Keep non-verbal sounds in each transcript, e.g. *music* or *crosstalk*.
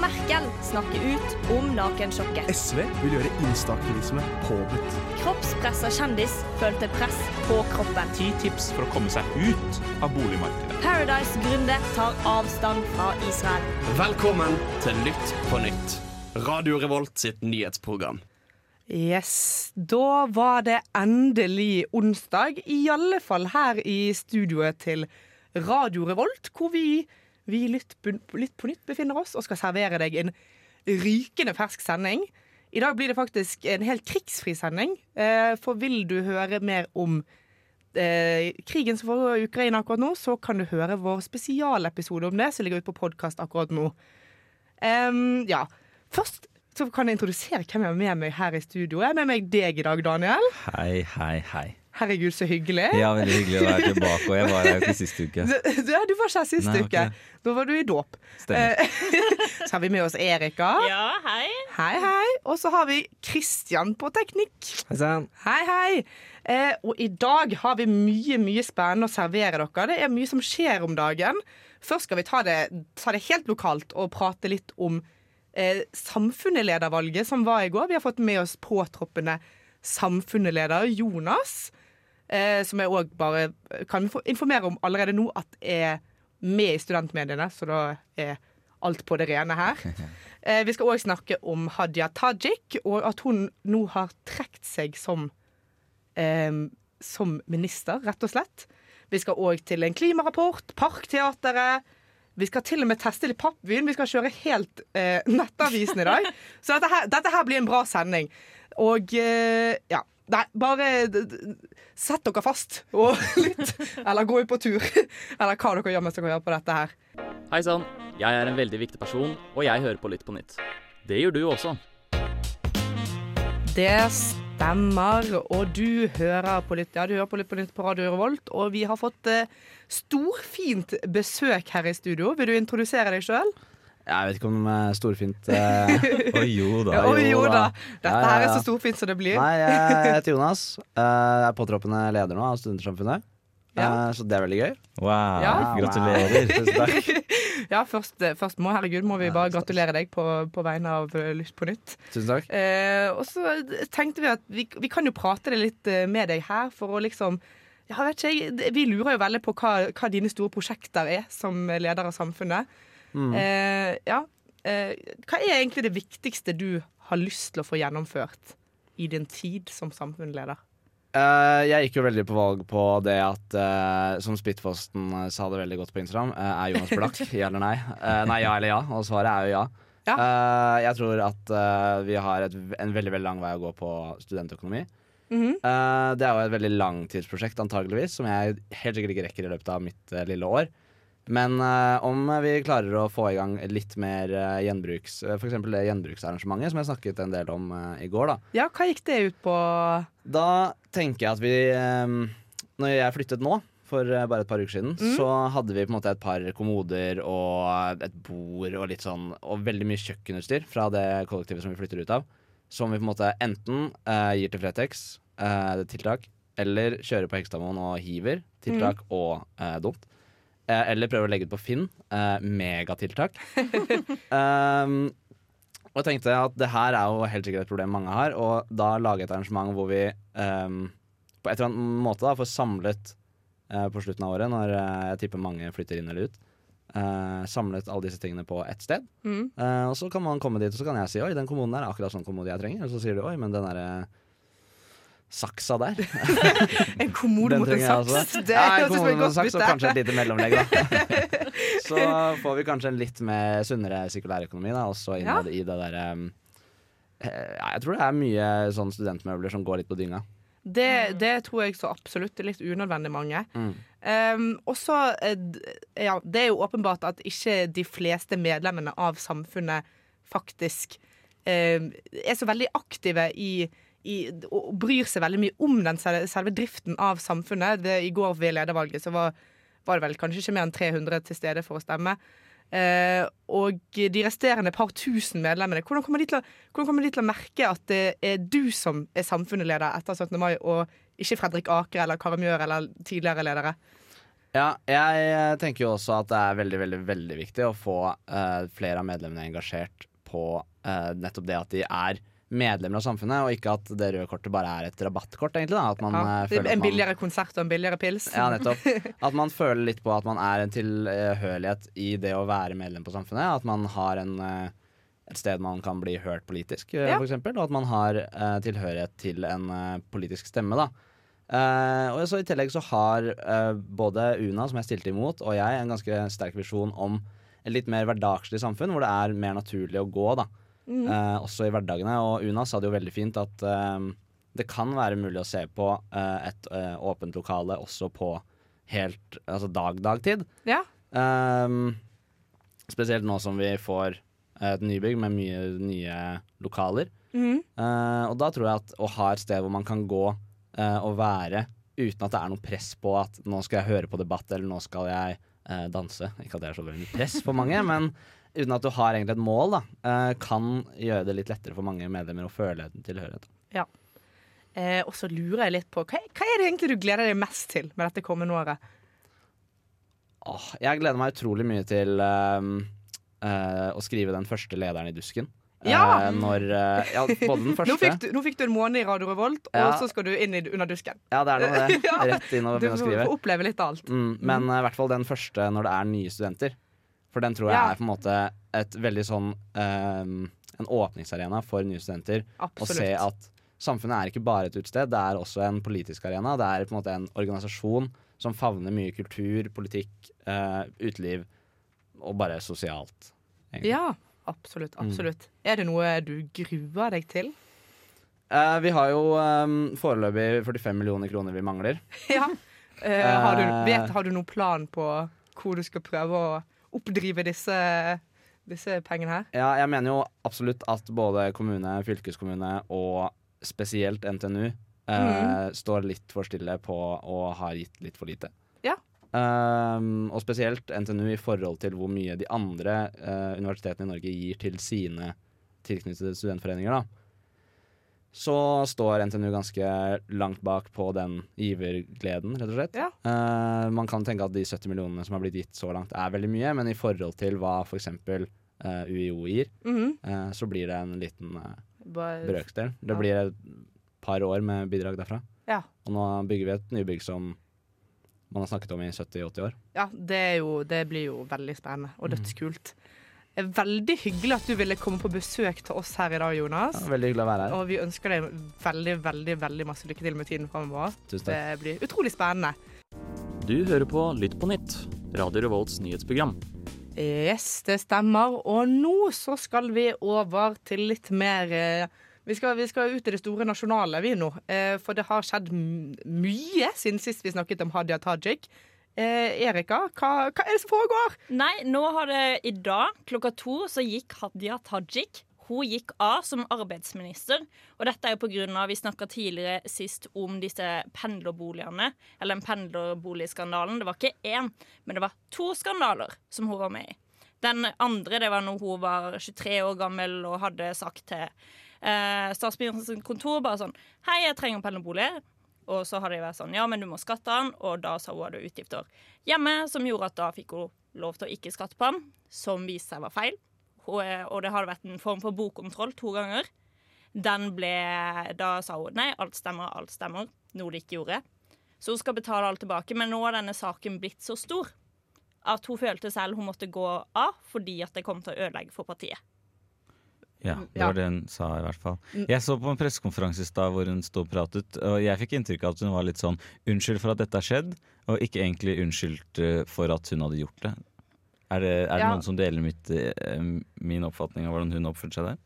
Merkel snakker ut om nakensjokket. SV vil gjøre instaktivisme påbudt. Kroppspressa kjendis følte press på kroppen. Ti tips for å komme seg ut av boligmarkedet. Paradise-gründer tar avstand fra Israel. Velkommen til Lytt på nytt. Radio Revolt sitt nyhetsprogram. Yes, da var det endelig onsdag, i alle fall her i studioet til Radio Revolt, hvor vi, vi litt, litt på nytt befinner oss og skal servere deg en rykende fersk sending. I dag blir det faktisk en helt krigsfri sending, eh, for vil du høre mer om eh, krigen som foregår i Ukraina akkurat nå, så kan du høre vår spesialepisode om det, som ligger ute på podkast akkurat nå. Um, ja. Først så kan jeg introdusere hvem jeg har med meg her i studio. Jeg er med meg deg i dag, Daniel. Hei, hei, hei. Herregud, så hyggelig. Ja, Veldig hyggelig å være tilbake. Og jeg var her jo ikke sist uke. Du, du, ja, du var ikke her sist Nei, uke. Da var du i dåp. Stemmer. Eh, *laughs* så har vi med oss Erika. Ja, hei. Hei, hei. Og så har vi Kristian på teknikk. Hei sann. Hei, hei. Eh, og i dag har vi mye mye spennende å servere dere. Det er mye som skjer om dagen. Først skal vi ta det, ta det helt lokalt og prate litt om eh, samfunnsledervalget som var i går. Vi har fått med oss påtroppende samfunnsleder Jonas. Eh, som jeg òg bare kan informere om allerede nå at er med i studentmediene, så da er alt på det rene her. *laughs* Eh, vi skal òg snakke om Hadia Tajik, og at hun nå har trukket seg som eh, som minister, rett og slett. Vi skal òg til en klimarapport, Parkteatret. Vi skal til og med teste litt pappvin. Vi skal kjøre helt eh, Nettavisen i dag. *laughs* Så dette her, dette her blir en bra sending. Og eh, ja. Nei, bare sett dere fast og *laughs* lytt. Eller gå ut på tur. Eller hva dere gjør mens dere hører på dette her. Hei sann, jeg er en veldig viktig person, og jeg hører på Lytt på nytt. Det gjør du også. Det stemmer, og du hører på litt, ja, du hører på lytt på nytt på Radio Revolt, og vi har fått eh, storfint besøk her i studio. Vil du introdusere deg sjøl? Jeg vet ikke om er storfint eh, *laughs* Å jo da. Ja, Oi, jo da. Dette her er så storfint som det blir. Nei, jeg *laughs* heter Jonas. Eh, Jeg er påtroppende leder nå av Studentersamfunnet. Ja. Eh, Så det er veldig gøy. Wow, Ja. gratulerer. *laughs* Tusen takk. Ja, først, først må, herregud, må vi bare gratulere deg på, på vegne av Lyst på nytt. Tusen takk. Eh, og så tenkte vi at vi, vi kan jo prate det litt med deg her, for å liksom ja, vet ikke, jeg, Vi lurer jo veldig på hva, hva dine store prosjekter er som leder av samfunnet. Mm. Eh, ja. Eh, hva er egentlig det viktigste du har lyst til å få gjennomført i din tid som samfunnsleder? Eh, jeg gikk jo veldig på valg på det at, eh, som Splittfosten eh, sa det veldig godt på Instagram, eh, er Jonas Blakk, *laughs* ja eller nei? Nei, ja eller ja, og svaret er jo ja. Ja. Jeg tror at vi har et, en veldig veldig lang vei å gå på studentøkonomi. Mm -hmm. uh, det er jo et veldig langtidsprosjekt, antageligvis, som jeg helt sikkert ikke rekker i løpet av mitt uh, lille år. Men uh, om vi klarer å få i gang litt mer uh, gjenbruks... Uh, F.eks. det gjenbruksarrangementet som jeg snakket en del om uh, i går. da Ja, hva gikk det ut på? da tenker jeg at vi eh, Når jeg flyttet nå, for eh, bare et par uker siden, så hadde vi på en måte et par kommoder og et bord og litt sånn Og veldig mye kjøkkenutstyr fra det kollektivet som vi flytter ut av. Som vi på en måte enten eh, gir til Fretex, eh, tiltak, eller kjører på Hekstadmoen og hiver, tiltak og eh, dumt. Eh, eller prøver å legge ut på Finn, eh, megatiltak. um, *laughs* og jeg tenkte at det her er jo helt sikkert et problem mange har, og da lage et arrangement hvor vi um, på et eller annet måte da får samlet uh, på slutten av året, når uh, jeg tipper mange flytter inn eller ut, uh, samlet alle disse tingene på ett sted. Mm. Og så kan man komme dit, og så kan jeg si oi, den kommunen der er akkurat sånn kommode jeg trenger. Og så sier du oi, men den derre saksa der *laughs* En kommode mot en saks? Det Ja, en kommode mot en saks og kanskje et lite mellomlegg, da. *laughs* så får vi kanskje en litt mer sunnere sirkulærøkonomi, da, også innad i det derre ja, Jeg tror det er mye sånn studentmøbler som går litt på dynga. Det, det tror jeg så absolutt Det er litt unødvendig mange. Mm. Um, og så eh, Ja, det er jo åpenbart at ikke de fleste medlemmene av samfunnet faktisk um, er så veldig aktive i, i og bryr seg veldig mye om den selve, driften av samfunnet. Det, I går ved ledervalget så var, var det vel kanskje ikke mer enn 300 til stede for å stemme. Eh, og de resterende par tusen medlemmene, hvordan kommer, de til å, kommer de til å merke at det er du som er samfunnsleder etter 17. mai, og ikke Fredrik Aker eller Karamjør eller tidligere ledere? Ja, jeg eh, tenker jo også at det er veldig, veldig, veldig viktig å få eh, flere av medlemmene engasjert på eh, nettopp det at de er medlemmer av samfunnet, og ikke at det røde kortet bare er et rabattkort, egentlig. Da. At man Ja. eh, føler En man billigere konsert og en billigere pils. Ja, nettopp. *laughs* At man føler litt på at man er en tilhørighet i det å være medlem på samfunnet. At man har en, eh, et sted man kan bli hørt politisk, eh, Ja. eksempel. Og at man har uh, tilhørighet til en uh, politisk stemme, da. Uh, og så I tillegg så har både Una, som jeg stilte imot, og jeg en ganske sterk visjon om et litt mer hverdagslig samfunn, hvor det er mer naturlig å gå, da. Eh, også i hverdagene. Og Una sa det jo veldig fint at eh, det kan være mulig å se på eh, et eh, åpent lokale også på helt altså dag, dagtid. Ja. Ehm, spesielt nå som vi får et nybygg med mye nye lokaler. Mm. Eh, og da tror jeg at å ha et sted hvor man kan gå eh, og være uten at det er noe press på at nå skal jeg høre på debatt, eller nå skal jeg eh, danse. Ikke at det er så veldig press for mange, men uten at du har egentlig et mål, da, eh, kan gjøre det litt lettere for mange medlemmer å føle tilhørighet. Eh, og så lurer jeg litt på hva, hva er det egentlig du gleder deg mest til med dette kommende året? Åh, jeg gleder meg utrolig mye til ehm, eh, å skrive den første lederen i dusken. Ja! Eh, når, eh, ja, både den første *laughs* Nå fikk, du, nå fikk du en måned i Radio Revolt, Ja. og så skal du inn i, under dusken. Ja, det er noe det. *laughs* Rett inn og begynne å får Du får oppleve litt av alt. Mm, men i i hvert fall den første når det er nye studenter. For den tror jeg Ja. er på en måte et veldig sånn um, En åpningsarena for nye studenter. Å se at samfunnet er ikke bare et utested, det er også en politisk arena. Det er på en måte en organisasjon som favner mye kultur, politikk, uh, uteliv og bare sosialt. egentlig. Ja, absolutt. Mm. Er det noe du gruer deg til? Uh, vi har jo um, foreløpig 45 millioner kroner vi mangler. *laughs* Ja. Uh, har, du, vet, har du noen plan på hvor du skal prøve å oppdrive disse, disse pengene her? Ja, jeg mener jo absolutt at både kommune, fylkeskommune og spesielt NTNU eh, står litt for stille på og har gitt litt for lite. Ja. Um, og spesielt NTNU i forhold til hvor mye de andre uh, universitetene i Norge gir til sine tilknyttede studentforeninger. da. Så står NTNU ganske langt bak på den givergleden, rett og slett. Ja. Uh, man kan tenke at de 70 millionene som har blitt gitt så langt, er veldig mye, men i forhold til hva f.eks. Uh, UiO gir, mm -hmm. uh, så blir det en liten uh, brøksdel. Det Ja. blir et par år med bidrag derfra. Ja. Og nå bygger vi et nybygg som man har snakket om i 70-80 år. Ja, det, jo, det blir jo veldig spennende Mm. og dødskult. Det er veldig hyggelig at du ville komme på besøk til oss her i dag, Jonas. Ja, veldig hyggelig å være her. Og vi ønsker deg veldig, veldig veldig masse lykke til med tiden framover. Det blir utrolig spennende. Du hører på Lytt på nytt, Radio Revolts nyhetsprogram. Yes, det stemmer. Og nå så skal vi over til litt mer eh, vi skal, vi skal ut i det store nasjonale, vi nå. Eh, for det har skjedd mye siden sist vi snakket om Hadia Tajik. Eh, Erika, hva, hva er det som foregår? Nei, nå har det i dag klokka to så gikk Hadia Tajik. Hun gikk av som arbeidsminister. Og dette er jo av Vi snakka tidligere sist om disse pendlerboligene. Eller den pendlerboligskandalen. Det var ikke én, men det var to skandaler som hun var med i. Den andre det var når hun var 23 år gammel og hadde sagt til eh, statsministerens kontor bare sånn Hei, jeg trenger pendlerbolig. Og så hadde de vært sånn Ja, men du må skatte den. Og da sa hun hadde utgifter hjemme, som gjorde at da fikk hun lov til å ikke skatte på den. Som viste seg var feil. Hun, er- og det hadde vært en form for bokkontroll to ganger. Den ble Da sa hun nei, alt stemmer, alt stemmer. Noe det ikke gjorde. Så hun skal betale alt tilbake. Men nå har denne saken blitt så stor at hun følte selv hun måtte gå av fordi at det kom til å ødelegge for partiet. Ja, det var det hun sa i hvert fall. Jeg så på en pressekonferanse i stad hvor hun sto og pratet, og jeg fikk inntrykk av at hun var litt sånn unnskyld for at dette har skjedd, og ikke egentlig unnskyldt eh, for at hun hadde gjort det. Er det, er det Ja. noen som deler mitt, eh, min oppfatning av hvordan hun oppførte seg der?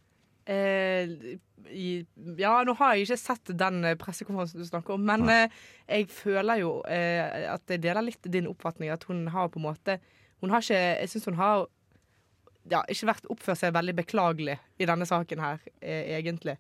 Eh, i, ja, nå har jeg ikke sett den eh, pressekonferansen du snakker om, men eh, jeg føler jo eh, at jeg deler litt din oppfatning. At hun har på en måte Hun har ikke Jeg syns hun har ja, ikke vært oppført seg veldig beklagelig i denne saken her, eh, egentlig.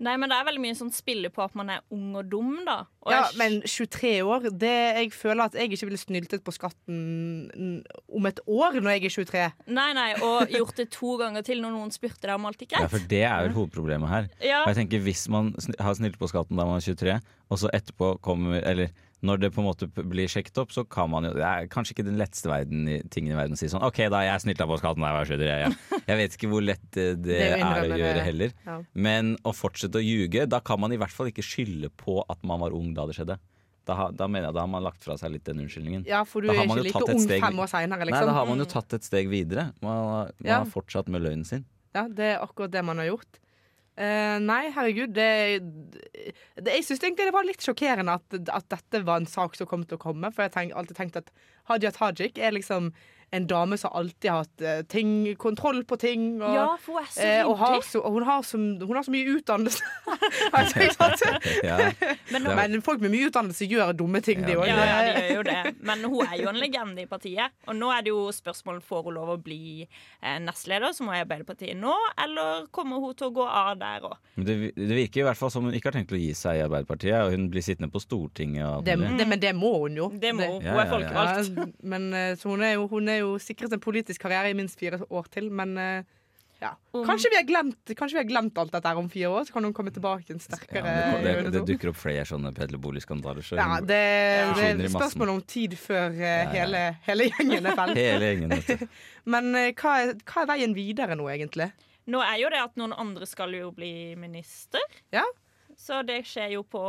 Nei, men det er veldig mye sånn spille på at man er ung og dum, da. Og Ja, jeg- men 23 år det, Jeg føler at jeg ikke ville snyltet på skatten om et år når jeg er 23. Nei, nei, og gjort det to ganger til når noen spurte deg om alt gikk Ja, for det er jo hovedproblemet her. Ja, Og jeg tenker Hvis man har snylt på skatten da man er 23, og så etterpå kommer Eller når det på en måte blir sjekket opp, så kan man jo Det er kanskje ikke den letteste verden, i- tingen i verden å si sånn OK, da jeg snylta på skatten, nei, hva skjønner jeg? Jeg, jeg vet ikke hvor lett eh, det, Det er å gjøre det. heller. Ja. Men å fortsette å ljuge, da kan man i hvert fall ikke skylde på at man var ung da det skjedde. Da, da mener jeg da har man lagt fra seg litt den unnskyldningen. Ja, for du er ikke like ung steg- fem år seinere, Nei, liksom. da har man jo tatt et steg videre. Man, man Ja. har fortsatt med løgnen sin. Ja, det er akkurat det man har gjort. Eh, nei, herregud, det, det Jeg syns egentlig det var litt sjokkerende at, at dette var en sak som kom til å komme. For jeg har alltid tenkt at Hadia Tajik er liksom en dame som alltid har hatt eh, ting, kontroll på ting. Og, Ja, for hun er så eh, og, har så, og hun, har så, hun har så mye utdannelse. *laughs* Har jeg tenkt at- *laughs* Ja. Men, er- Men folk med mye utdannelse gjør dumme ting, de Ja. òg. ja, ja, de gjør jo det. Men hun er jo en legende i partiet. Og nå er det jo spørsmål får hun lov å bli eh, nestleder, som hun er i Arbeiderpartiet nå, eller kommer hun til å gå av der òg? Det, det virker i hvert fall som hun ikke har tenkt å gi seg i Arbeiderpartiet, og hun blir sittende på Stortinget. Det, det, men det må hun jo. Det må hun. Hun er ja, ja. folkevalgt. Ja, men, eh, så hun er, jo, hun er jo sikret en politisk karriere i minst fire år til, men eh, ja. Kanskje, vi har glemt, kanskje vi har glemt alt dette her om fire år, så kan hun komme tilbake en Ja, sterkere det, det, det dukker opp flere sånne Petter Bolig-skandaler. Så ja, det, det er spørsmål om tid før eh, ja. hele, hele gjengen er ferdig. Hele gjengen. *laughs* Men eh, hva, er, hva er veien videre nå, egentlig? Nå er jo det at noen andre skal jo bli minister. Ja. Så det skjer jo på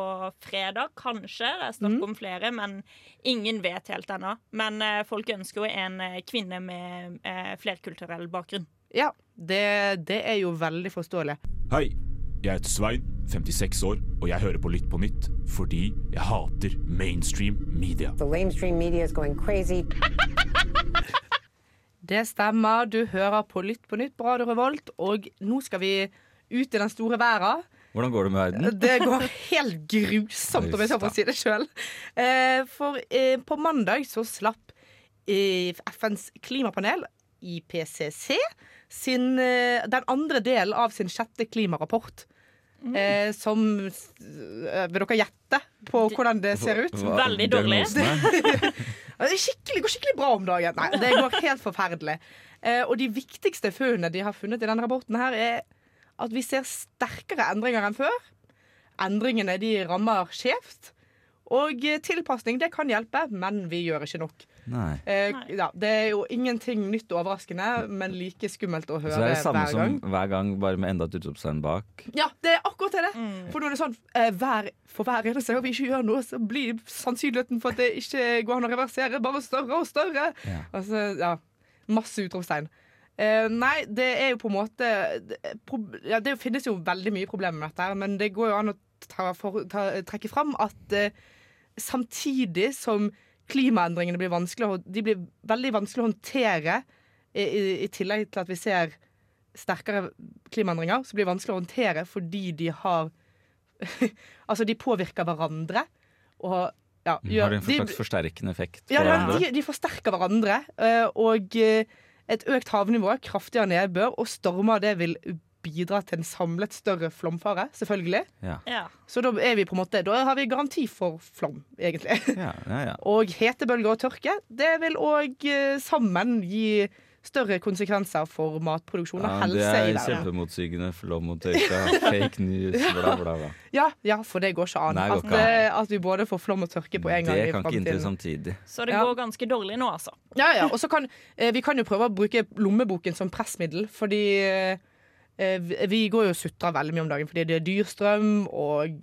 fredag, kanskje. Det er snakk Mhm. om flere, men ingen vet helt ennå. Men eh, folk ønsker jo en eh, kvinne med eh, flerkulturell bakgrunn. Ja, det, det er jo veldig forståelig. Hei, jeg heter Svein, 56 år, og jeg hører på Lytt på nytt fordi jeg hater mainstream media. The mainstream media is going crazy. *laughs* Det stemmer. Du hører på Lytt på nytt på Radio Revolt, og nå skal vi ut i den store verden. Hvordan går det med verden? Det går helt grusomt, om jeg skal få si det sjøl. For eh, på mandag så slapp eh, FNs klimapanel, IPCC, sin, eh, den andre delen av sin sjette klimarapport. Eh, som eh, Vil dere gjette på hvordan det ser ut? Veldig dårlig. *laughs* Det skikkelig, går skikkelig bra om dagen. Nei, det går helt forferdelig. Eh, og de viktigste funnene de har funnet i denne rapporten, her er at vi ser sterkere endringer enn før. Endringene de rammer skjevt. Og eh, tilpasning det kan hjelpe, men vi gjør ikke nok. Nei. Eh, ja, det er jo ingenting nytt og overraskende, men like skummelt å høre hver gang. Så det er det samme hver som hver gang, bare med enda et utropstegn bak. Ja, det er akkurat det. Mm. For nå er det sånn eh, hver, For hver eneste gang vi ikke gjør noe, så blir sannsynligheten for at det ikke går an å reversere, bare større og større. Ja. Altså, ja, Masse utropstegn. Eh, nei, det er jo på en måte ja, det finnes jo veldig mye problemer med dette, her, men det går jo an å ta, for, ta, trekke fram at uh, samtidig som klimaendringene blir vanskelig, de blir veldig vanskelig å håndtere, i, i, i tillegg til at vi ser sterkere klimaendringer, så blir det vanskelig å håndtere fordi de har *laughs* Altså, de påvirker hverandre. Og ja, Har de en de- slags forsterkende effekt på ja, ja, de, de forsterker hverandre. eh, Og et økt havnivå, kraftigere nedbør og stormer det vil bidra til en samlet større flomfare, selvfølgelig. Ja. Ja. Så da er vi på en måte Da har vi garanti for flom, egentlig. Ja, ja, ja. *laughs* Og hetebølger og tørke, det vil òg sammen gi større konsekvenser for matproduksjon og Ja, det helse i er verden. kjempemotsigende. Flom og tørke, fake news, bla, bla, bla. Ja, ja, for det går ikke an. Nei, det går at, ikke an. eh, at vi både får flom og tørke på en gang. Det kan ikke inntre samtidig. Så det Ja. går ganske dårlig nå, altså. Ja, ja. Og så kan eh, vi kan jo prøve å bruke lommeboken som pressmiddel, fordi eh, vi- går jo og sutrer veldig mye om dagen fordi det er dyr strøm, og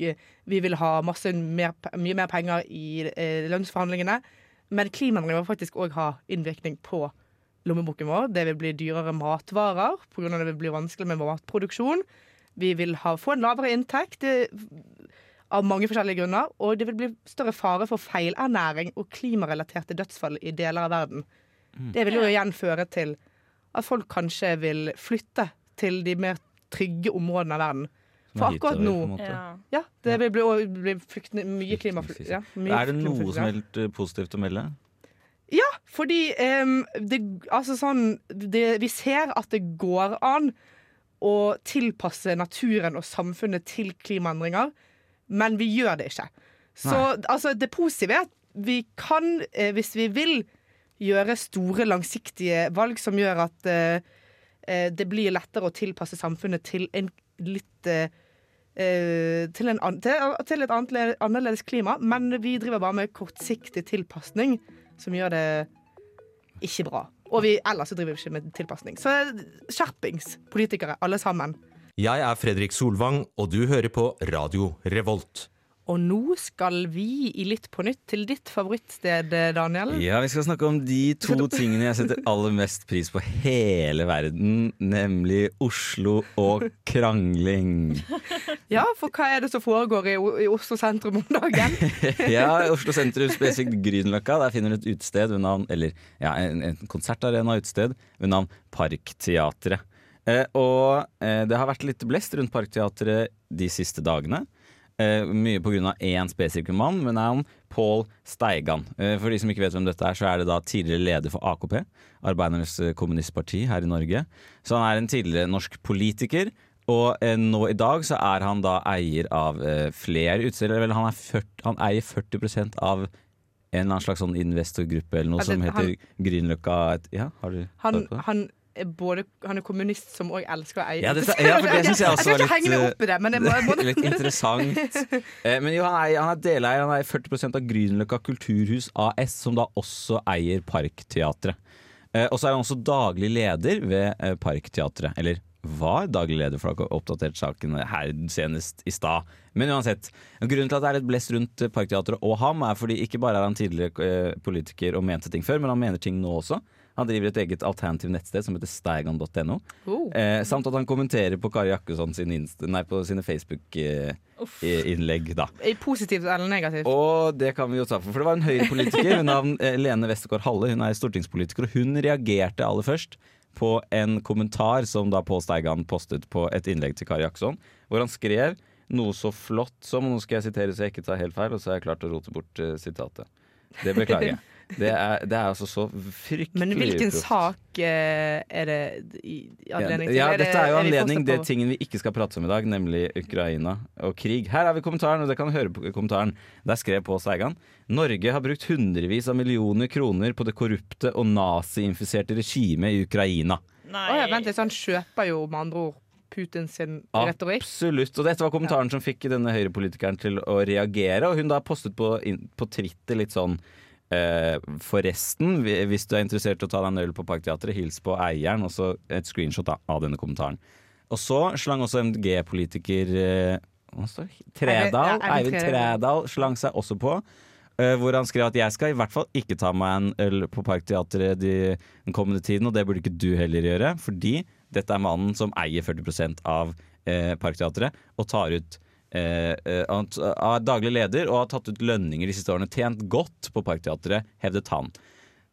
vi vil ha masse mer, mye mer penger i eh, lønnsforhandlingene. Men klimaendringer vil faktisk òg ha innvirkning på lommeboken vår. Det vil bli dyrere matvarer pga. det vil bli vanskelig med matproduksjon. Vi vil ha, få en lavere inntekt det, av mange forskjellige grunner. Og det vil bli større fare for feilernæring og klimarelaterte dødsfall i deler av verden. Det vil jo igjen føre til at folk kanskje vil flytte til de mer trygge områdene av verden. For akkurat nå. Ja. Det vil bli, bli flyktning, mye klimaflykt. Ja, Er det noe som er helt eh, positivt å melde? Fordi um, det, altså sånn, det, vi ser at det går an å tilpasse naturen og samfunnet til klimaendringer, men vi gjør det ikke. Så altså, det positive er at vi kan, eh, hvis vi vil, gjøre store, langsiktige valg som gjør at eh, eh, det blir lettere å tilpasse samfunnet til en litt eh, eh, til, en, til, til et annerledes klima, men vi driver bare med kortsiktig tilpasning, som gjør det ikke bra. Og vi, ellers så driver vi ikke med tilpasning. Så skjerpings, politikere, alle sammen. Jeg er Fredrik Solvang, og du hører på Radio Revolt. Og nå skal vi i Litt på nytt til ditt favorittsted, Daniel. Ja, vi skal snakke om de to *laughs* tingene jeg setter aller mest pris på hele verden, nemlig Oslo og krangling. *laughs* Ja, for hva er det som foregår i, i Oslo sentrum om dagen? *laughs* Ja, i Oslo sentrum, spesifikt Grünerløkka. Der finner du et utested ved navn Eller ja, en, en konsertarena-utested ved navn Parkteatret. Eh, og eh, det har vært litt blest rundt Parkteatret de siste dagene. Eh, mye pga. én spesifikk mann men er han Pål Steigan. Eh, for de som ikke vet hvem dette er, så er det da tidligere leder for AKP, Arbeidernes eh, kommunistparti her i Norge. Så han er en tidligere norsk politiker. Og eh, nå i dag så er han da eier av eh, flere utstillere. Vel, han, er 40, han eier 40% av en eller annen slags sånn investorgruppe eller noe det, som heter han- Grünerløkka Ja, har du Han, han, både, han er kommunist som òg elsker å eie. Ja, dette- ja, for det synes jeg også Jeg var litt, opp i det, men det må, *laughs* Litt interessant. *laughs* Eh, men jo, han er, han er deleier. Han er 40% av Grünerløkka Kulturhus AS, som da også eier Parkteatret. Eh, og så er han også daglig leder ved eh, Parkteatret. Eller var daglig leder, for å ha oppdatert saken her senest i stad. Men uansett. Grunnen til at det er litt blest rundt eh, Parkteatret og ham, er fordi ikke bare er han tidligere eh, politiker og mente ting før, men han mener ting nå også. Han driver et eget alternativ nettsted som heter steigan.no. Oh. Eh, samt at han kommenterer på Kari Jakkesson sin nei, på sine Facebook-innlegg. Eh, Positivt eller negativt? Og det kan vi jo ta for, for det var en høyrepolitiker ved navn eh, Lene Westergård Halle. Hun er stortingspolitiker, og hun reagerte aller først på en kommentar som da Pål Steigan postet på et innlegg til Kari Jakkesson, hvor han skrev noe så flott som Nå skal jeg sitere så jeg ikke tar helt feil, og så har jeg klart å rote bort uh, sitatet. Det beklager jeg. Det er, det er altså så fryktelig Men hvilken proft. sak eh, er det i anledning til? Ja, Er dette er jo er anledning på- tingen vi ikke skal prate om i dag, nemlig Ukraina og krig. Her har vi kommentaren, og dere kan høre på kommentaren. Der skrev Pål Seigan Norge har brukt hundrevis av millioner kroner på det korrupte og naziinfiserte regimet i Ukraina. Nei. Oh, ja, vent litt, så han kjøper jo med andre ord Putin sin retorikk? Absolutt. Og dette var kommentaren som fikk denne høyrepolitikeren til å reagere, og hun da postet på, på Twitter litt sånn Eh, forresten, hvis du er interessert i å ta deg en øl på Parkteatret, hils på eieren, og så et screenshot av denne kommentaren. Og så slang også MDG-politiker eh, står det? Tredal, ja, Eivind Tredal slang seg også på. Uh, hvor han skrev at jeg skal i hvert fall ikke ta meg en øl på Parkteatret de, den kommende tiden, og det burde ikke du heller gjøre, fordi dette er mannen som eier 40% av eh, Parkteatret og tar ut eh, eh, er daglig leder og har tatt ut lønninger de siste årene. Tjent godt på Parkteatret, hevdet han.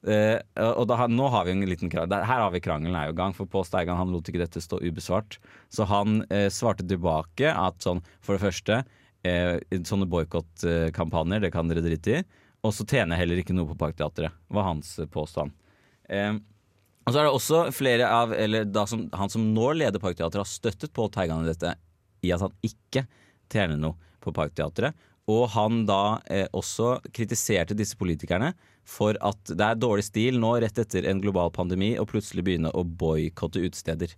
Eh, og da, nå har vi en liten krangel. Her har vi krangelen er jo i gang, for Pål Steigan han lot ikke dette stå ubesvart. Så han eh, svarte tilbake at sånn, for det første, eh, sånne boikottkampanjer, det kan dere drite i. Og så tjener jeg heller ikke noe på Parkteatret, var hans påstand. Eh, og så er det også flere av eller som, Han som nå leder Parkteatret, har støttet Pål Teigan i dette i at han ikke tjener noe på Parkteatret. Og han da eh, også kritiserte disse politikerne for at det er dårlig stil nå rett etter en global pandemi å plutselig begynne å boikotte utesteder.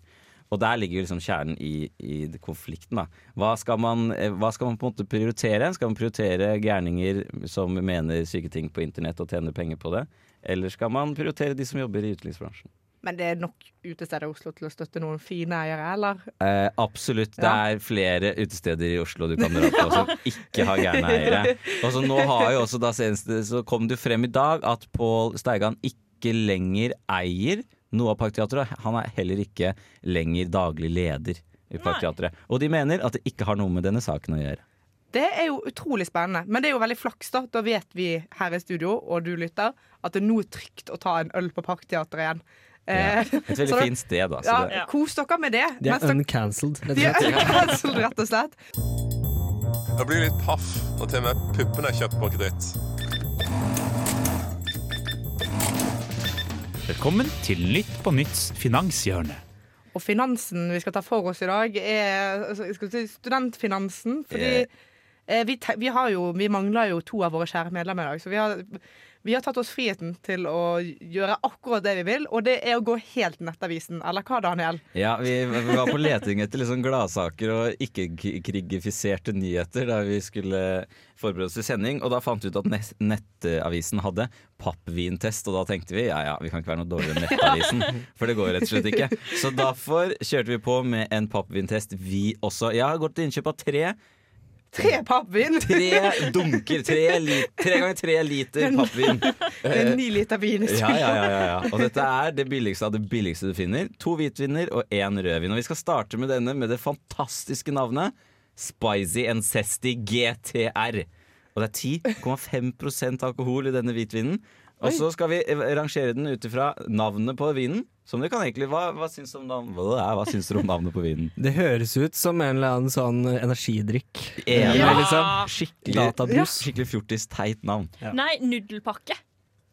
Og der ligger liksom kjernen i, i konflikten. da. Hva skal, man, eh, hva skal man på en måte prioritere? Skal man prioritere gærninger som mener syke ting på internett og tjener penger på det? Eller skal man prioritere de som jobber i utelivsbransjen? Men det er nok utesteder i Oslo til å støtte noen fine eiere, eller? Eh, absolutt. Det er flere utesteder i Oslo du kan dra på som *laughs* ikke har gærne eiere. Og så nå har jo også da seneste, så kom det frem i dag at Pål Steigan ikke lenger eier noe av Parkteatret. Han er heller ikke lenger daglig leder i Parkteatret. Og de mener at det ikke har noe med denne saken å gjøre. Det er jo utrolig spennende, men det er jo veldig flaks. Da Da vet vi her i studio, og du lytter, at det nå er trygt å ta en øl på Parkteatret igjen. Ja. Eh, Et veldig *laughs* da- fint sted, da. Så Ja, det, Kos dere med det. De er uncancelled, rett de er uncancelled, rett og slett. Jeg blir litt paff når til og med puppene er kjøpt på kreditt. Velkommen til Nytt på Nytts finanshjørne. Og finansen vi skal ta for oss i dag, er altså, skal si studentfinansen. Fordi eh, vi, vi, har jo, vi mangler jo to av våre kjære medlemmer i dag. Så vi har, Vi har tatt oss friheten til å gjøre akkurat det vi vil, og det er å gå helt Nettavisen. Eller hva, Daniel? Ja, vi, vi var på leting etter liksom gladsaker og ikke-krigifiserte nyheter da vi skulle forberede oss til sending. Og da fant vi ut at nett, Nettavisen hadde pappvintest, og da tenkte vi ja ja, vi kan ikke være noe dårligere enn Nettavisen. For det går rett og slett ikke. Så derfor kjørte vi på med en pappvintest, vi også. Jeg har gått til innkjøp av tre. Tre pappvin! Tre dunker. Tre, li, tre ganger tre liter pappvin. *laughs* Det er ni liter vin i Ja, ja, ja, ja, ja. Og dette er det billigste av det billigste du finner. To hvitviner og én rødvin. Og vi skal starte med denne med det fantastiske navnet Spicy and Zesty GTR. Og det er 10,5% alkohol i denne hvitvinen. Og så skal vi rangere den ut ifra navnet på vinen. Som du kan egentlig Hva, hva syns du om, navnet, hva, syns du om navnet på vinen? Det høres ut som en eller annen sånn energidrikk. Enig. ja! liksom Skikkelig, databrus. skikkelig fjortis, teit navn. Nei, nudelpakke.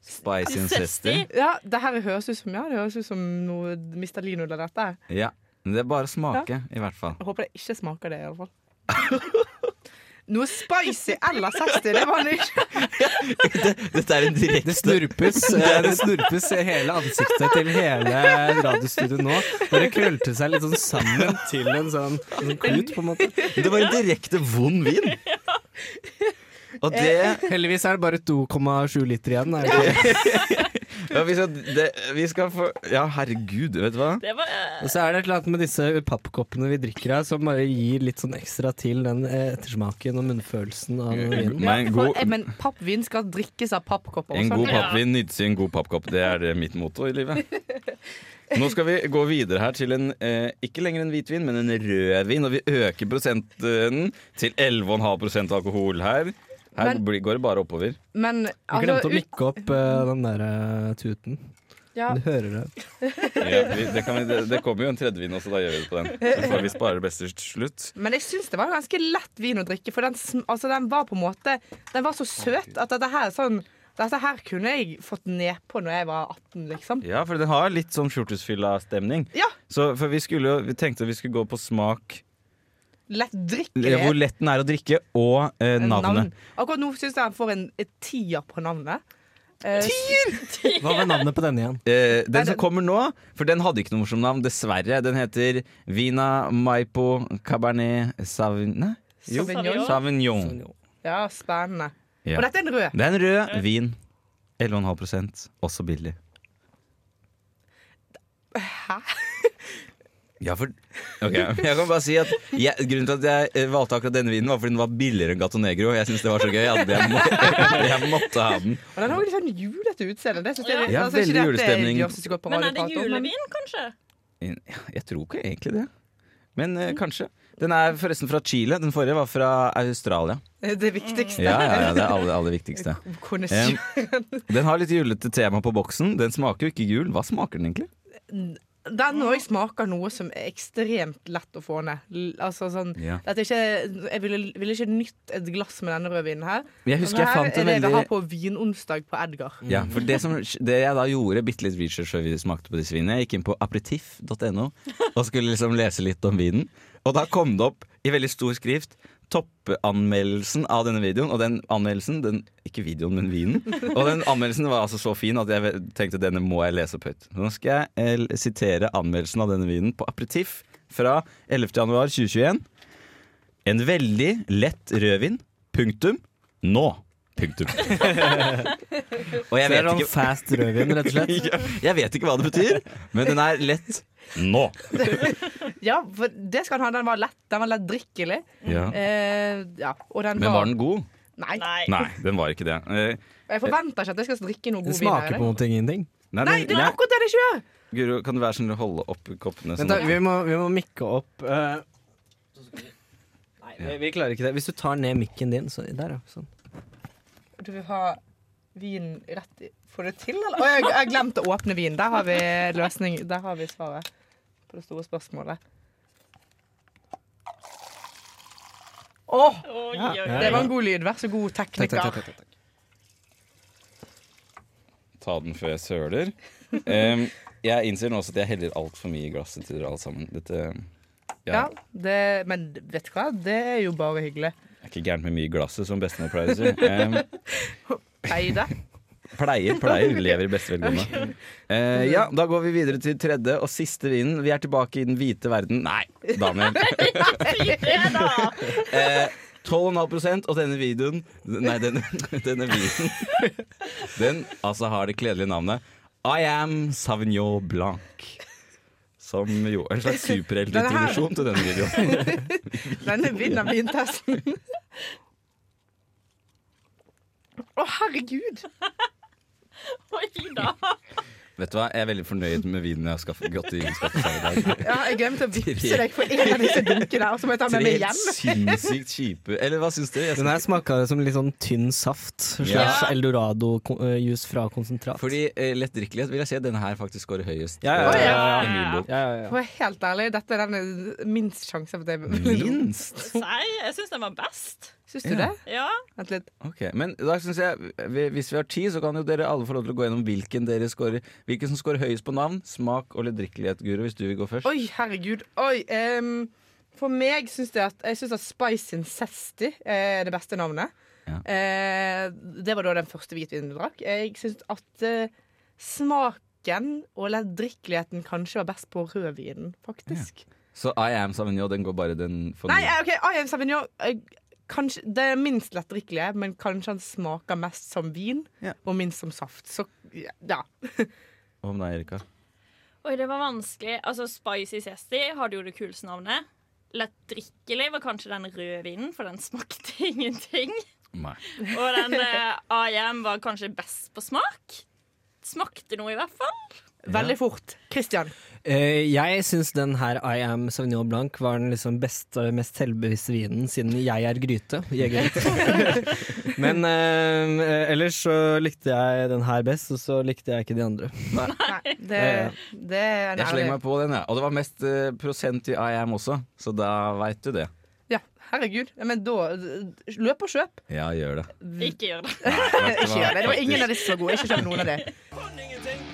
Zesty. Zesty. Ja, det her høres ut som, ja, det høres ut som noe Mr. Lee-nudler, dette. Ja. Men det er bare å smake, i hvert fall. Jeg håper det ikke smaker det, iallfall. *laughs* Noe spicy eller zesty, det var *laughs* det ikke. Dette er en direkte Det snurpes, *laughs* eh, det snurpes hele ansiktet til hele radiostudioet nå. Bare krølte seg litt sånn sammen til en sånn, en sånn klut, på en måte. Det var en direkte vond vin. *laughs* Og det Heldigvis er det bare 2,7 liter igjen. Er det? Ja, vi, skal, det, vi skal få Ja, herregud, vet du hva? Det var eh, Og så er det et eller annet med disse pappkoppene vi drikker av, som bare gir litt sånn ekstra til den eh, ettersmaken og munnfølelsen av vinen. Nei, en For, god, eh, men pappvin skal drikkes av pappkopper en også. god pappvin nytes i en god pappkopp. Det er det mitt motto i livet. Nå skal vi gå videre her til en eh, ikke lenger en hvitvin, men en rødvin. Og vi øker prosenten til 11,5% alkohol her. Her Men- går det bare oppover. Men altså, glemte å mikke opp uh, den der uh, tuten. ja, Du hører det. *laughs* Ja, vi, det, kan vi, det, det kommer jo en tredjevin også, da gjør vi det på den. Så vi sparer det beste til slutt. Men jeg syns det var ganske lett vin å drikke, for den, altså, den var på en måte Den var så søt at dette her er sånn dette her kunne jeg fått nedpå når jeg var 18, liksom. Ja, for den har litt sånn fjortisfylla-stemning. Ja. Så for vi, skulle, vi tenkte vi skulle gå på smak, Lett drikkelig. hvor lett den er å drikke, og eh, navnet. Navn. Akkurat nå syns jeg han får en et tier på navnet. Eh, Hva var navnet på denne igjen? Eh, den som kommer nå, for den hadde ikke noe morsomt navn, dessverre. Den heter Vina Maipo Cabernet Sauvignon. Sauvignon. Sauvignon. Ja, spennende. Ja. Og dette er en rød. Det er en rød vin. 11,5 også billig. Hæ? Ja, for Ok, Jeg kan bare si at jeg, Grunnen til at jeg eh, valgte akkurat denne vinen, var fordi den var billigere enn Gato Negro. Jeg syns det var så gøy at jeg, må, *laughs* jeg måtte ha den. Og den har jo litt sånn julete utseende. Det synes jeg, Ja, altså, ikke veldig det julestemning. Men er det julevin, kanskje? Jeg tror ikke egentlig det. Men uh, kanskje. Den er forresten fra Chile. Den forrige var fra Australia. Det viktigste. Ja, ja, ja det er aller, aller viktigste. *laughs* Den har litt julete tema på boksen. Den smaker jo ikke gul. Hva smaker den egentlig? Den òg smaker noe som er ekstremt lett å få ned. Altså sånn Ja. ikke, Jeg ville, ville ikke nytt et glass med denne rødvinen her. Jeg husker jeg fant en er det vi har på vinonsdag på Edgar. ja, for det, som, det jeg da gjorde, bitte litt research før vi smakte på disse vinene, jeg gikk inn på aperitiff.no og skulle liksom lese litt om vinen. Og da kom det opp i veldig stor skrift toppanmeldelsen av denne videoen. Og den anmeldelsen, den, ikke videoen, men vinen. *laughs* Og den anmeldelsen var altså så fin at jeg tenkte denne må jeg lese opp høyt. Nå skal jeg eh, sitere anmeldelsen av denne vinen på aperitiff fra 11. januar 2021. En veldig lett rødvin. Punktum. Nå. Punktum. *laughs* Og jeg vet ikke fast rødvin, rett og slett. *laughs* jeg vet ikke hva det betyr, men den er lett nå. *laughs* Ja, for det skal han ha. Den var lett. Den var lett drikkelig. Ja. Eh, ja, og den Men var den god? Nei. Nei, den var ikke det. Eh, Jeg forventer ikke at jeg skal drikke noe god vin. Det smaker på noen ting ingenting. Nei, Nei, det er akkurat det det ikke gjør! Guro, kan du være sånn holde opp koppene? Vent Sånn da, vi må, vi må mikke opp Uh, Nei, vi, vi klarer ikke det. Hvis du tar ned mikken din, så der, ja. Sånn. Du vil ha vin rett i Får du det til, eller? Å, jeg har glemt å åpne vin. Der har vi løsning. Der har vi svaret på det store spørsmålet. Åh, Oi, Ja, det var en god lyd. Vær så god, tekniker. takk, takk, takk. Ta den før jeg søler. Um, jeg innser nå også at jeg heller altfor mye i glasset til dere alle sammen. Dette Ja, ja, det, men vet du hva? Det er jo bare hyggelig. er ikke gærent med mye i glasset, som bestemor pleier å si. Em, *laughs* Eide. Pleier, pleier. *laughs* Lever i beste velgående. Eh, ja, da går vi videre til tredje og siste vinen. Vi er tilbake i den hvite verden. Nei, Daniel. *laughs* *laughs* Eh, 12,5% og denne videoen Nei, denne, denne vinen Den altså har det kledelige navnet I am Sauvignon Blanc. Som jo er en slags superheltintroduksjon til denne videoen. Denne vinner vintesten. Å, herregud! *laughs* Oi da. Vet du hva, Jeg er veldig fornøyd med vinen jeg har skaffet, gått i skaffet seg i dag. Ja, jeg glemte å vippse deg for en av disse dunkene, og så må jeg ta med meg hjem. sinnssykt kjipe Eller hva syns du? Jeg Den her smaker som litt sånn tynn saft. Slash Ja. eldorado-juice fra konsentrat. Fordi eh, lettdrikkelighet vil jeg si at denne her faktisk scorer høyest. Ja, ja, ja, ja, ja. Ja, ja, ja. For å være helt ærlig, dette er den minst sjanse for at jeg Minst? Nei, jeg syns den var best. Syns du Ja. det? Ja. Vent litt. Ok, Men da synes jeg hvis vi har tid, så kan jo dere alle få lov til å gå gjennom hvilken dere scorer Hvilken som scorer høyest på navn, smak og lettdrikkelighet, Guro, hvis du vil gå først. Oi, herregud. Oi, Um, for meg syns jeg at, jeg synes at Spice Incesti er det beste navnet. Ja. Uh, det var da den første hvitvinen du drakk. Jeg syns at uh, smaken og lettdrikkeligheten kanskje var best på rødvinen, faktisk. Så I am Savignon, den går bare den for Nei, eh, OK, I am Savignon eh, Kanskje, det er minst lett drikkelig men kanskje han smaker mest som vin Ja. og minst som saft. Så ja. Hva med deg, Erika? Oi, det var vanskelig. Altså, Spicy Zesty hadde jo det kuleste navnet. Lettdrikkelig var kanskje den røde vinen, for den smakte *laughs* ingenting. Nei. Og den eh, AM var kanskje best på smak. Smakte noe, i hvert fall. Veldig fort. Christian. Eh, jeg syns den her I Am Sauvignon Blanc var den liksom beste, mest selvbevisste vinen siden jeg er gryte. Jegergryte. *laughs* Men eh, ellers så likte jeg den her best, og så likte jeg ikke de andre. Nei, det, det er Jeg slenger meg på den, jeg. Og det var mest eh, prosent i I am også, så da veit du det. Ja, herregud. Ja, men da Løp og kjøp. Ja, gjør det. Ikke gjør det. Ikke gjør det. Det var ingen av disse som var gode. Ikke kjøp noen av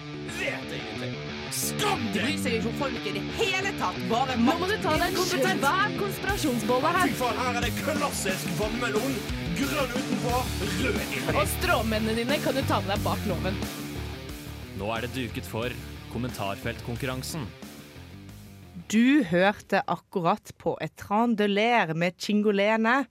det. deg! bryr seg ikke om folk i det hele tatt. Bare Nå må du ta deg en svær konspirasjonsbolle her. Fy faen, her er det klassisk vannmelon. Grønn utenpå, rød inni. Og stråmennene dine kan du ta med deg bak loven. Nå er det duket for kommentarfeltkonkurransen. Du hørte akkurat på et trandeler med Chingolene.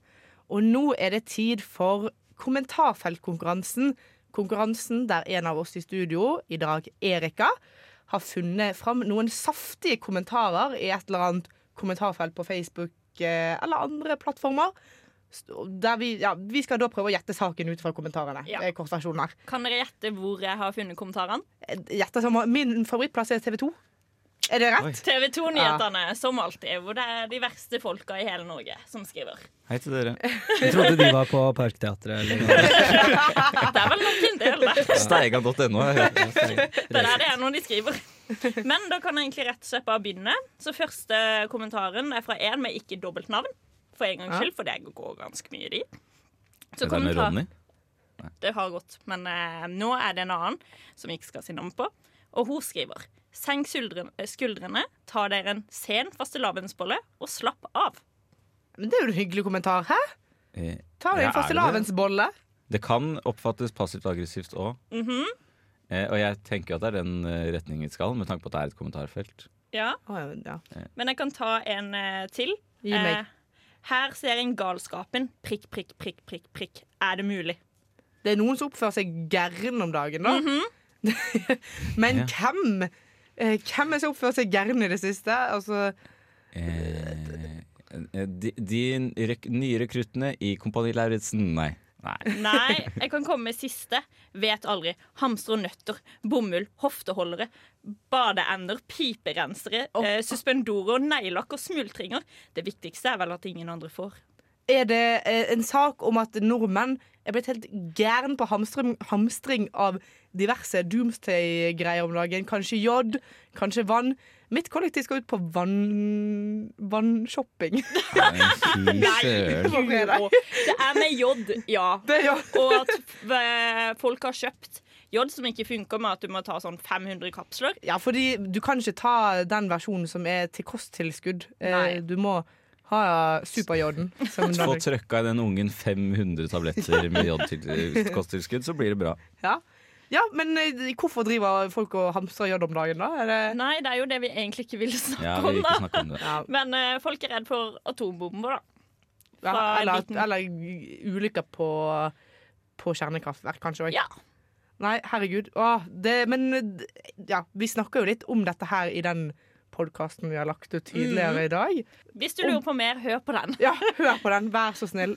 Og nå er det tid for kommentarfeltkonkurransen. Konkurransen der en av oss i studio, i dag Erika, har funnet fram noen saftige kommentarer i et eller annet kommentarfelt på Facebook eh, eller andre plattformer. Der vi, ja, vi skal da prøve å gjette saken ut fra kommentarene. Ja. Her. Kan dere gjette hvor jeg har funnet kommentarene? Gjette min favorittplass er TV 2. Er det rett? TV 2-nyhetene, som alltid. Hvor det er de verste folka i hele Norge som skriver. Hei til dere. Jeg trodde de var på Parkteatret. Eller noe. *laughs* Det er vel nok en del, det. Steiga.no. *laughs* Det er der det er når de skriver. Men da kan jeg egentlig rett og slett bare begynne. Så første kommentaren er fra en med ikke dobbeltnavn. For en gangs skyld, for det går ganske mye dit. Er det med Ronny? Det har gått, men eh, nå er det en annen som jeg ikke skal si navn på. Og hun skriver Senk skuldrene, skuldrene, ta dere en sen fastelavnsbolle og slapp av. Men det er jo en hyggelig kommentar. Hæ? Eh, Ta deg en fastelavnsbolle. Det kan oppfattes passivt aggressivt òg. Mhm. Eh, og jeg tenker at det er den eh, retningen vi skal, med tanke på at det er et kommentarfelt. Ja. oh, ja. Men jeg kan ta en eh, til. Gi meg. Eh, her ser en galskapen. Prikk, prikk, prikk, prikk, prikk. Er det mulig? Det er noen som oppfører seg gæren om dagen, da. Mhm. *laughs* Men Ja. hvem? Eh, hvem er som oppfører seg gæren i det siste? Altså, Eh, eh, de, de rek nye rekruttene i Kompani Lauritzen, nei. Nei. Nei, jeg kan komme med siste. Vet aldri. Hamstre og nøtter, bomull, hofteholdere, badeender, piperensere, eh, suspendorer, neglelakk og smultringer. Det viktigste er vel at ingen andre får. Er det eh, en sak om at nordmenn er blitt helt gæren på hamstring, hamstring av diverse doomsday-greier om dagen? Kanskje jod, kanskje vann. Mitt kollektiv skal ut på vann... vannshopping. *laughs* Fy søren. Det er med jod, ja. Er. Og at eh, folk har kjøpt jod som ikke funker med at du må ta sånn 500 kapsler. Ja, fordi du kan ikke ta den versjonen som er til kosttilskudd. Eh, Nei. du må ha superjoden. som *laughs* Få trøkka i den ungen 500 tabletter med jodkosttilskudd, så blir det bra. Ja. Ja, men eh, hvorfor driver folk og hamstrer jod om dagen, da? Er det Nei, det er jo det vi egentlig ikke vil snakke Ja, vi vil om, snakke om. Ja. Men uh, folk er redd for atombomber, da. Ja, eller, liten- eller ulykker på, på kjernekraftverk, kanskje òg. Ja. Nei, herregud. Åh, det, men ja, vi snakker jo litt om dette her i den podkasten vi har lagt ut tidligere Mhm. i dag. Hvis du lurer på mer, hør på den. Ja, hør på den, vær så snill.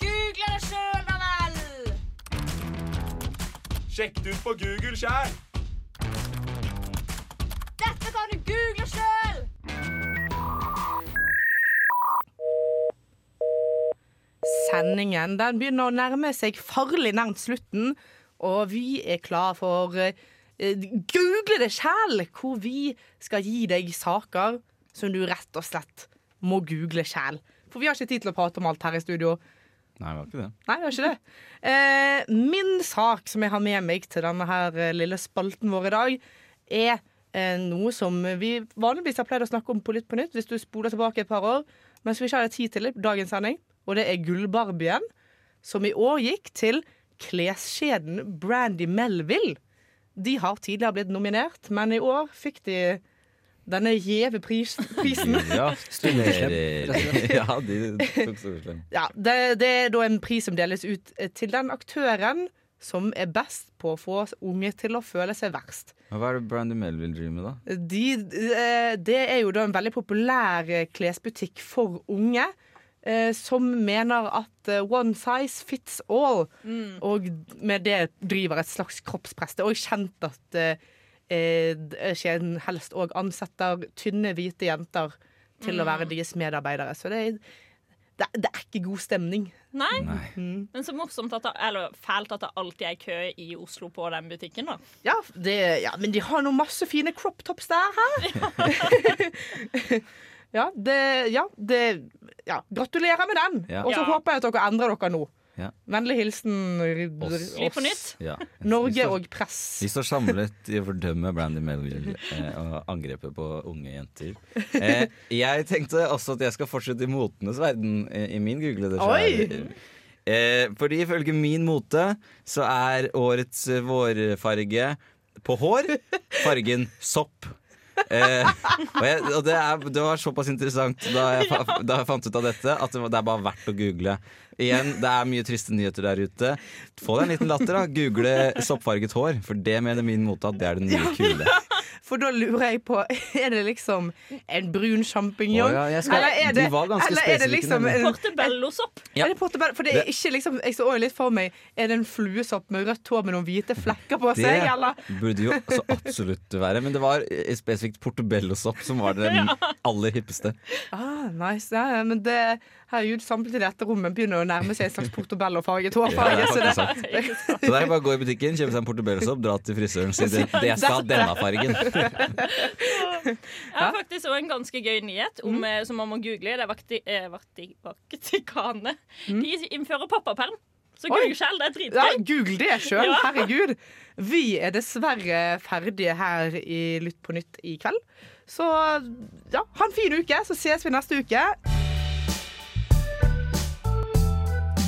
Google det sjøl, da vel! Sjekk det ut på Google sjæl! Dette kan du google sjøl! Sendingen den begynner å nærme seg farlig nærmt slutten, og vi er klar for eh, Google det sjæl, hvor vi skal gi deg saker som du rett og slett må google sjæl. For vi har ikke tid til å prate om alt her i studio. Nei, vi har ikke det. Nei, vi har ikke det. Eh, min sak som jeg har med meg til denne her eh, lille spalten vår i dag, er eh, noe som vi vanligvis har pleid å snakke om på Litt på nytt, hvis du spoler tilbake et par år, men som vi ikke hadde tid til i dagens sending. Og det er Gullbarbien, som i år gikk til kleskjeden Brandy Melville. De har tidligere blitt nominert, men i år fikk de denne gjeve pris, prisen. *laughs* Ja, *laughs* ja, de tok storslem. Ja, det, det er da en pris som deles ut eh, til den aktøren som er best på å få unge til å føle seg verst. Hva er det Brandy Melville driver med, da? De, eh, det er jo da en veldig populær eh, klesbutikk for unge. Eh, Som mener at eh, one size fits all, og med det driver et slags kroppspress. Det er også kjent at eh, eh, kjeden helst òg ansetter tynne, hvite jenter til å være deres medarbeidere. Så det er, det, det er ikke god stemning. Nei? Nei. Men så morsomt at det, eller fælt at det alltid er kø i Oslo på den butikken, da. Ja, det, ja, men de har nå masse fine crop tops der, hæ? *laughs* *laughs* ja, det, ja, det ja, Gratulerer med den! Ja. Og så Ja. håper jeg at dere endrer dere nå. Ja. Vennlig hilsen Oss. oss. på nytt. Ja. Norge står- og press. Vi står samlet i å fordømme Brandy Melville eh, og angrepet på unge jenter. Eh, jeg tenkte også at jeg skal fortsette i motenes verden eh, i min Google Oi! Eh, fordi ifølge min mote så er årets vårfarge på hår fargen sopp. Eh, og jeg, og det, er, det var såpass interessant da jeg, fa- da jeg fant ut av dette, at det, var, det er bare verdt å google. Igjen, det er mye triste nyheter der ute. Få deg en liten latter, da. Google soppfarget hår, for det mener min mote at det er det nye kule. For da lurer jeg på Er det liksom en brun sjampinjong? Oh, ja, eller er det, eller er det liksom en, Portobello-sopp. Ja. Er det portobello? For det er ikke liksom Jeg så litt for meg Er det en fluesopp med rødt hår med noen hvite flekker på Det seg, eller? burde jo så absolutt være, men det var spesifikt portobellosopp som var den *laughs* aller hippeste. Ah, nice. Ja, men det Herregud, samtidig i dette rommet begynner å nærme seg en slags portobello-farget *laughs* Ja, hårfarge. det er så det. *laughs* Så det er bare å gå i butikken, kjøpe seg en portobellosopp, dra til frisøren og si det, det skal ha denne fargen. *laughs* Jeg har faktisk også en ganske gøy nyhet om, mm. som man må google. Det er Vakti, eh, Vakti, Vatikanet. De innfører pappaperm. Så google selv, det er ja. Google det sjøl, Ja. herregud. Vi er dessverre ferdige her i Lytt på nytt i kveld. Så ja, ha en fin uke, så ses vi neste uke.